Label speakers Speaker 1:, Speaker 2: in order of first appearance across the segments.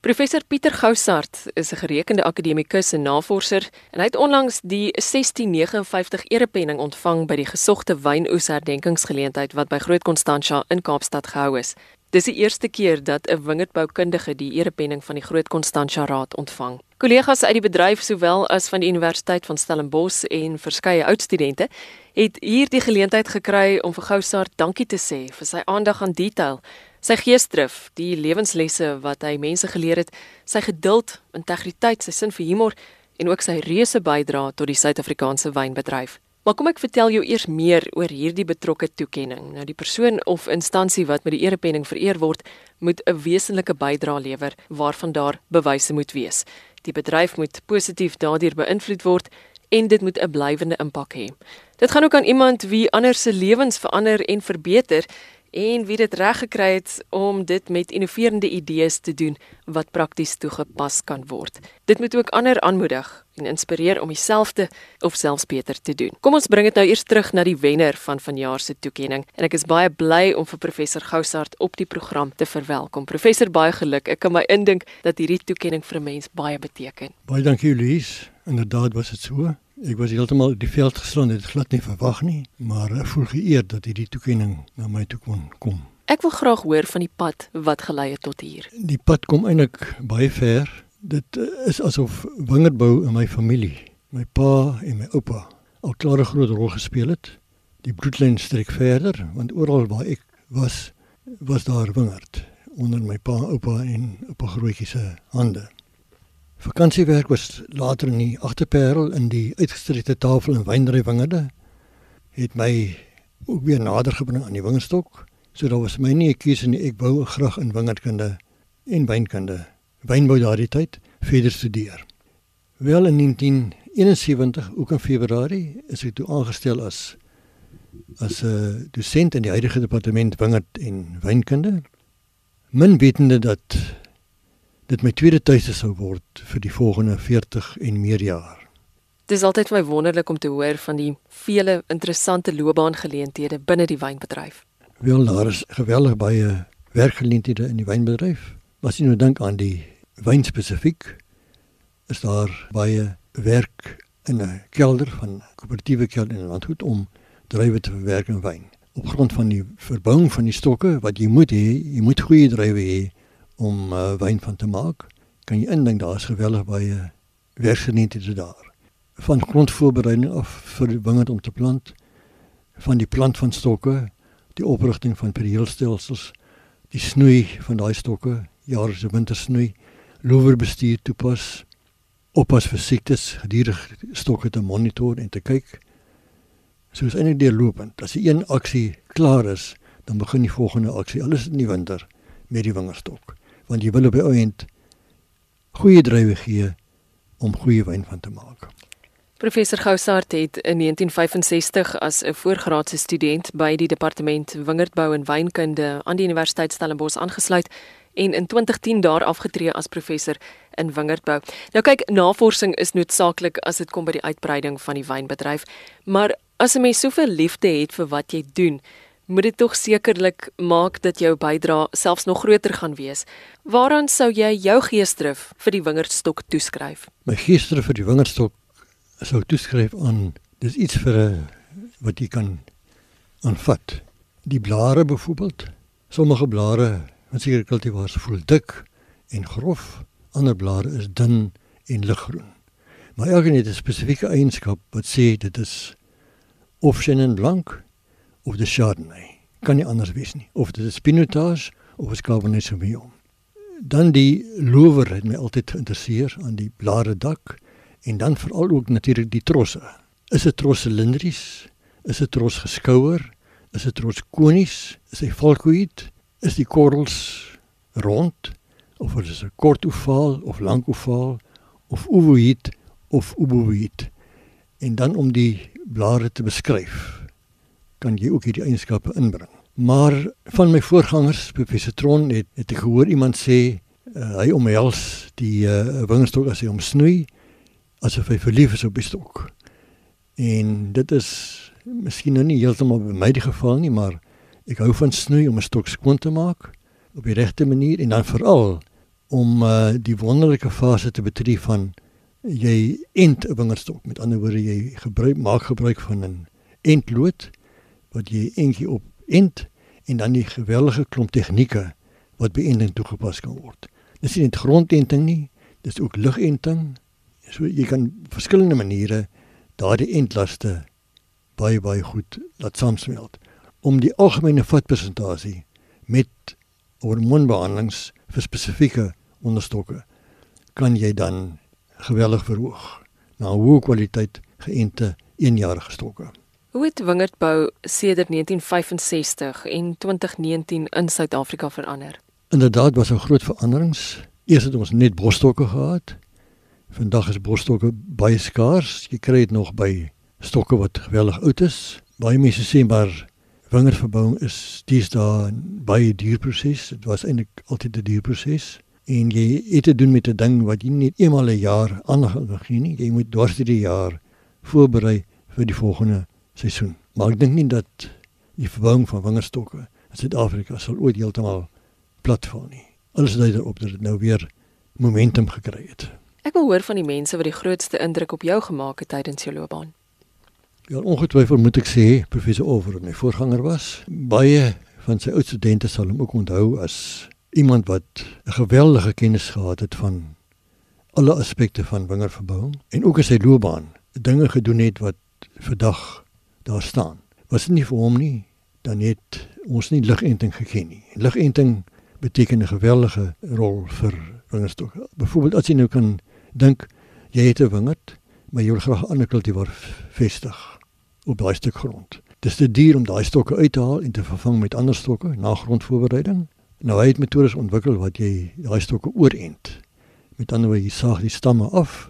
Speaker 1: Professor Pieter Goussart is 'n gerekende akademikus en navorser en hy het onlangs die 1659 erepenning ontvang by die gesogte wynoes herdenkingsgeleentheid wat by Groot Constantia in Kaapstad gehou is. Dis die eerste keer dat 'n wingerdboukundige die erepenning van die Groot Constantia Raad ontvang. Kollegas uit die bedryf sowel as van die Universiteit van Stellenbosch en verskeie oudstudente het hier die geleentheid gekry om vir Goussart dankie te sê vir sy aandag aan detail Sy geesdrif, die lewenslesse wat hy mense geleer het, sy geduld, integriteit, sy sin vir humor en ook sy reuse bydrae tot die Suid-Afrikaanse wynbedryf. Maar kom ek vertel jou eers meer oor hierdie betrokke toekenning. Nou die persoon of instansie wat met die erepenning vereer word, moet 'n wesenlike bydrae lewer waarvan daar bewyse moet wees. Die bedryf moet positief daardeur beïnvloed word en dit moet 'n blywende impak hê. Dit gaan ook aan iemand wie ander se lewens verander en verbeter en wie dit reg gekry het om dit met innoverende idees te doen wat prakties toegepas kan word. Dit moet ook ander aanmoedig en inspireer om dieselfde of selfs beter te doen. Kom ons bring dit nou eers terug na die wenner van vanjaar se toekenning en ek is baie bly om vir professor Goussart op die program te verwelkom. Professor, baie geluk. Ek kan my indink dat hierdie toekenning vir 'n mens baie beteken.
Speaker 2: Baie dankie, Louise. Inderdaad was dit so. Ek was heeltemal die veld geslaan, dit glad nie verwag nie, maar ek voel geëerd dat hierdie toekenning na my toe kon kom.
Speaker 1: Ek wil graag hoor van die pad wat gelei het tot hier.
Speaker 2: Die pad kom eintlik baie ver. Dit eh, is asof wingerdbou in my familie, my pa en my oupa al klare groot rol gespeel het. Die bloedlyn strek verder want oral waar ek was, was daar wingerd onder my pa, oupa en oupa grootjie se hande. Vakansiewerk was later in die agterperel in die uitgestrekte tafel en wynry wingerde het my ook weer nader gebring aan die wingerdstok. So daar was my nie 'n keuse nie. Ek wou graag in wingerdkunde en wynkunde wynbou daardie tyd verder studeer. Wel in 1971 ook in Februarie is ek toe aangestel as as 'n uh, dosent in die huidige departement wingerd en wynkunde. Min wetende dat dit my tweede tuiste sou word vir die volgende 40 en meer jaar.
Speaker 1: Dit is altyd vir my wonderlik om te hoor van die vele interessante loopbaangeleenthede binne die wynbedryf.
Speaker 2: Wel daar is geweldig baie werkgeleenthede in die wynbedryf. As jy nou dink aan die wyn spesifiek, is daar baie werk in 'n kelder van koöperatiewe kelder in 'n landgoed om druiwe te verwerk in wyn. Op grond van die verbouing van die stokke wat jy moet hê, jy moet goeie druiwe hê om uh, wyn van te maak. Kan jy indink daar is geweldig baie werksgeleenthede daar. Van grondvoorbereiding af vir die wingerd om te plant, van die plant van stokke, die oprigting van perieelstelsels, die snoei van daai stokke, jare se wintersnoei, loewerbestuur toepas, oppas vir siektes, gedurig stokke te monitor en te kyk. So is eintlik deurlopend. As die een aksie klaar is, dan begin die volgende aksie. Alles in die winter met die wingerstok want jy wil op die oomblik goeie druiwe gee om goeie wyn van te maak.
Speaker 1: Professor Goussart het in 1965 as 'n voorgraadse student by die departement wingerdbou en wynkunde aan die Universiteit Stellenbosch aangesluit en in 2010 daar afgetree as professor in wingerdbou. Nou kyk, navorsing is noodsaaklik as dit kom by die uitbreiding van die wynbedryf, maar as 'n mens soveel liefde het vir wat jy doen, moet dit tog sekerlik maak dat jou bydrae selfs nog groter gaan wees. Waaraan sou jy jou geesdrif vir die wingerdstok toeskryf?
Speaker 2: My geesdrif vir die wingerdstok sou toeskryf aan dis iets vir 'n wat jy kan aanvat. Die blare byvoorbeeld, sommige blare, wat seker kultivars voel dik en grof, ander blare is dun en liggroen. Maar elkeen het 'n spesifieke eienskap wat sê dit is of sien blank of die Chardonnay. Kan nie anders wees nie. Of dit is Pinotage of is Cabernet Sauvignon. Dan die lower het my altyd geïnteresseer aan die blare dak en dan veral ook natuurlik die trosse. Is dit tros silindries? Is dit tros geskouer? Is dit tros konies? Is hy valkoïd? Is die korrels rond of is dit 'n kort ovaal of lank ovaal of ovoïd of oboïd? En dan om die blare te beskryf kan jy ook hierdie eienskappe inbring. Maar van my voorgangers, professor Tron het het ek gehoor iemand sê uh, hy omhels die uh, wingerdstok as hy hom snoei asof hy verlief is op die stok. En dit is miskien nou nie heeltemal by my die geval nie, maar ek hou van snoei om 'n stok skoon te maak op die regte manier en dan veral om uh, die wonderlike fase te betree van jy ent 'n wingerdstok. Met ander woorde jy gebruik maak gebruik van 'n entlood wat jy eentjie op ent en dan die geweldige klomp tegnieke wat by enting toegepas kan word. Dis nie net grondenting nie, dis ook lugenting. So jy kan verskillende maniere daardie entlaste baie baie goed laat saamsmelt om die algemene vatpresentasie met hormoonbehandelings vir spesifieke onderstokke kan jy dan geweldig verhoog na hoë kwaliteit geënte eenjarige stokke.
Speaker 1: Hoe het wingerdbou sedert 1965 en 2019 in Suid-Afrika verander?
Speaker 2: Inderdaad was daar groot veranderings. Eers het ons net bosstokke gehad. Vandag is bosstokke baie skaars. Jy kry dit nog by stokke wat geweldig oud is. Baie mense sê maar wingerdverbouing is deesdae 'n baie duur proses. Dit was eintlik altyd 'n duur proses en jy het te doen met 'n ding wat jy net eenmal 'n een jaar aangaan gee nie. Jy moet dwars deur die jaar voorberei vir die volgende seisoen. Maar ek dink nie dat die verbouing van wingerdstokke in Suid-Afrika sal ooit heeltemal platval nie. Alles dui daarop dat dit nou weer momentum gekry het.
Speaker 1: Ek wil hoor van die mense wat die grootste indruk op jou gemaak het tydens jou loopbaan.
Speaker 2: Ja, ongetwyfeld moet ek sê professor Over my voorganger was. Baie van sy ou studente sal hom ook onthou as iemand wat 'n geweldige kennis gehad het van alle aspekte van wingerverbouing en ook in sy loopbaan dinge gedoen het wat vandag daar staan. Was dit nie vir hom nie, dan het ons nie ligenting geken nie. Ligenting beteken 'n geweldige rol vir wingerstokke. Byvoorbeeld as jy nou kan dink jy het 'n wingerd, maar jy wil graag 'n ander kultivar vestig op daai stuk grond. Dis te duur om daai stokke uit te haal en te vervang met ander stokke na grondvoorbereiding. Nou hy het metodes ontwikkel wat jy daai stokke oorent. Met ander woorde, jy saag die stamme af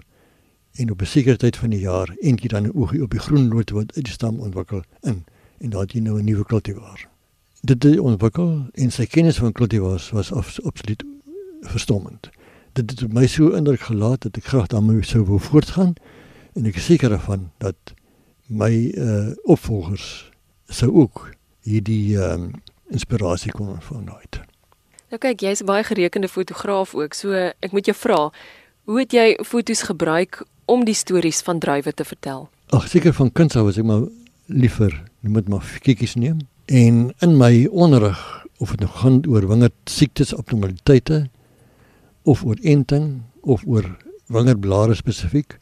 Speaker 2: en op 'n sekere tyd van die jaar ent jy dan 'n oogie op die groen note wat uit die stam ontwikkel in en daai jy nou 'n nuwe kultivar. Dit het ontwikkel en sy kennis van kultivars was absoluut verstommend. Dit het my so indruk gelaat dat ek graag daarmee sou wou voortgaan en ek is seker daarvan dat my uh opvolgers sou ook hierdie ehm um, inspirasie kon ontvang uit.
Speaker 1: Nou kyk, jy's 'n baie gerekende fotograaf ook. So ek moet jou vra, hoe het jy fotos gebruik om die stories van druiwe te vertel?
Speaker 2: Ag, seker van kuns af was ek maar liever, jy moet maar kikkies neem. En in my onderrig of dit nou gaan oor wingerd siektes, abnormaliteite of oor enting of oor wingerdblare spesifiek,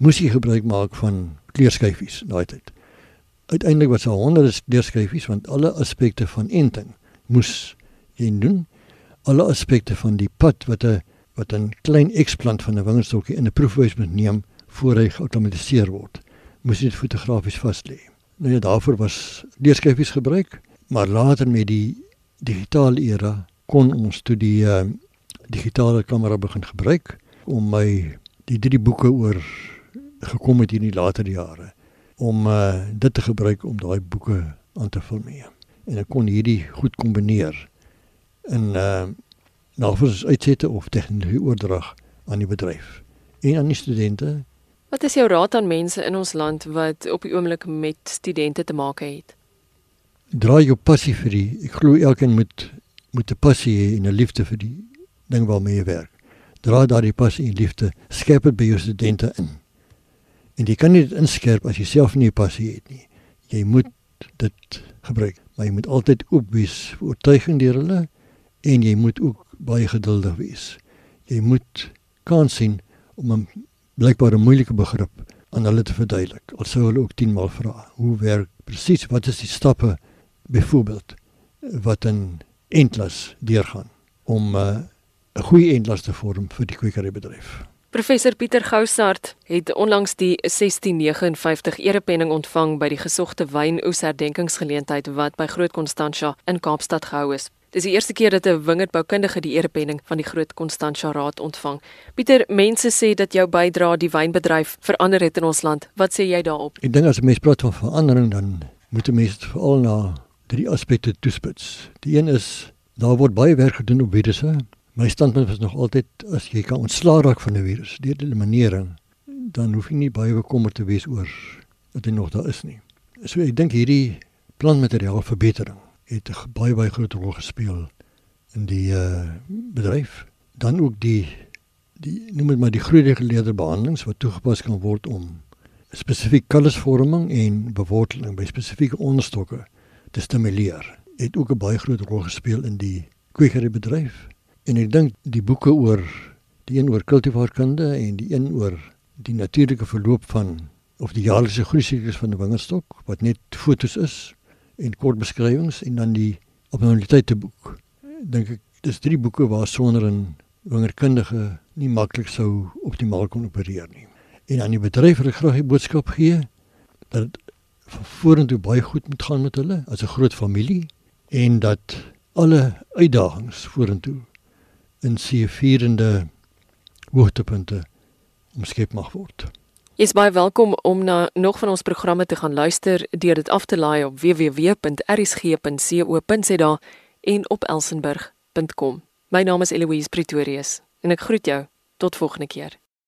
Speaker 2: moes jy gebruik maak van kleurskyfies daai tyd. Uiteindelik was daar honderde kleurskyfies want alle aspekte van enting moes jy doen. Alle aspekte van die pad wat 'n wat 'n klein eksplant van 'n wingerdstokkie in 'n proefhuis moet neem voor hy geautomatiseer word, moes dit fotografies vas lê. Nou ja, daarvoor was kleurskyfies gebruik, maar later met die digitale era kon ons toe die uh, digitale kamera begin gebruik om my die drie boeke oor gekom het in die later jare om uh, dit te gebruik om daai boeke aan te vul mee. En ek kon hierdie goed kombineer in uh navorsingsuitsette of tegnologie oordrag aan die bedryf en aan die studente.
Speaker 1: Wat is jou raad aan mense in ons land wat op die oomblik met studente te maak het?
Speaker 2: Draai jou passie vir die ek glo elkeen moet moet 'n passie hê en 'n liefde vir die ding waarmee jy werk. Draai daardie passie en liefde skep dit by jou studente in. En jy kan dit inskerp as jy self nie 'n passie het nie. Jy moet dit gebruik, maar jy moet altyd oop wees vir oortuiging deur hulle en jy moet ook baie geduldig wees. Jy moet kan sien om 'n blykbare moeilike begrip aan hulle te verduidelik. Al sou hulle ook 10 maal vra, hoe werk presies wat is die stappe byvoorbeeld wat 'n eindlas deurgaan om uh, 'n goeie eindlas te vorm vir die kwekerybedryf.
Speaker 1: Professor Pieter Goussart het onlangs die 1659 erepenning ontvang by die gesogte wynoes herdenkingsgeleentheid wat by Groot Constantia in Kaapstad gehou is. Dis die eerste keer dat 'n wingerdboukundige die erepenning van die Groot Constantia Raad ontvang. Pieter, mense sê dat jou bydrae die wynbedryf verander het in ons land. Wat sê jy daarop?
Speaker 2: Ek dink as 'n mens praat van verandering dan moet 'n mens veral na drie aspekte toespits. Die een is daar word baie werk gedoen op virusse My standpunt was nog altyd as jy kan ontslaa raak van 'n virus deur die maniering, dan hoef jy nie baie bekommerd te wees oor dat hy nog daar is nie. So ek dink hierdie plantmateriaal verbetering het 'n baie baie groot rol gespeel in die uh, bedryf dan ook die die noem dit maar die groeide geleerde behandelings wat toegepas kan word om spesifiek kallusvorming en beworteling by spesifieke onderstokke te stimuleer. Het ook 'n baie groot rol gespeel in die kwekerybedryf. En ek dink die boeke oor die een oor kultivaarkunde en die een oor die natuurlike verloop van of die jaarlikse groei siklus van 'n wingerdstok wat net fotos is en kort beskrywings en dan die abnormaliteite boek. Dink ek dis drie boeke waar sonder 'n wingerkundige nie maklik sou optimaal kon opereer nie. En aan die bedryf wil ek graag die boodskap gee dat vorentoe baie goed moet gaan met hulle as 'n groot familie en dat alle uitdagings vorentoe in seëvierende hoogtepunte omskep mag word.
Speaker 1: Is baie welkom om na nog van ons programme te gaan luister deur dit af te laai op www.rsg.co.za en op elsenburg.com. My naam is Eloise Pretorius en ek groet jou tot volgende keer.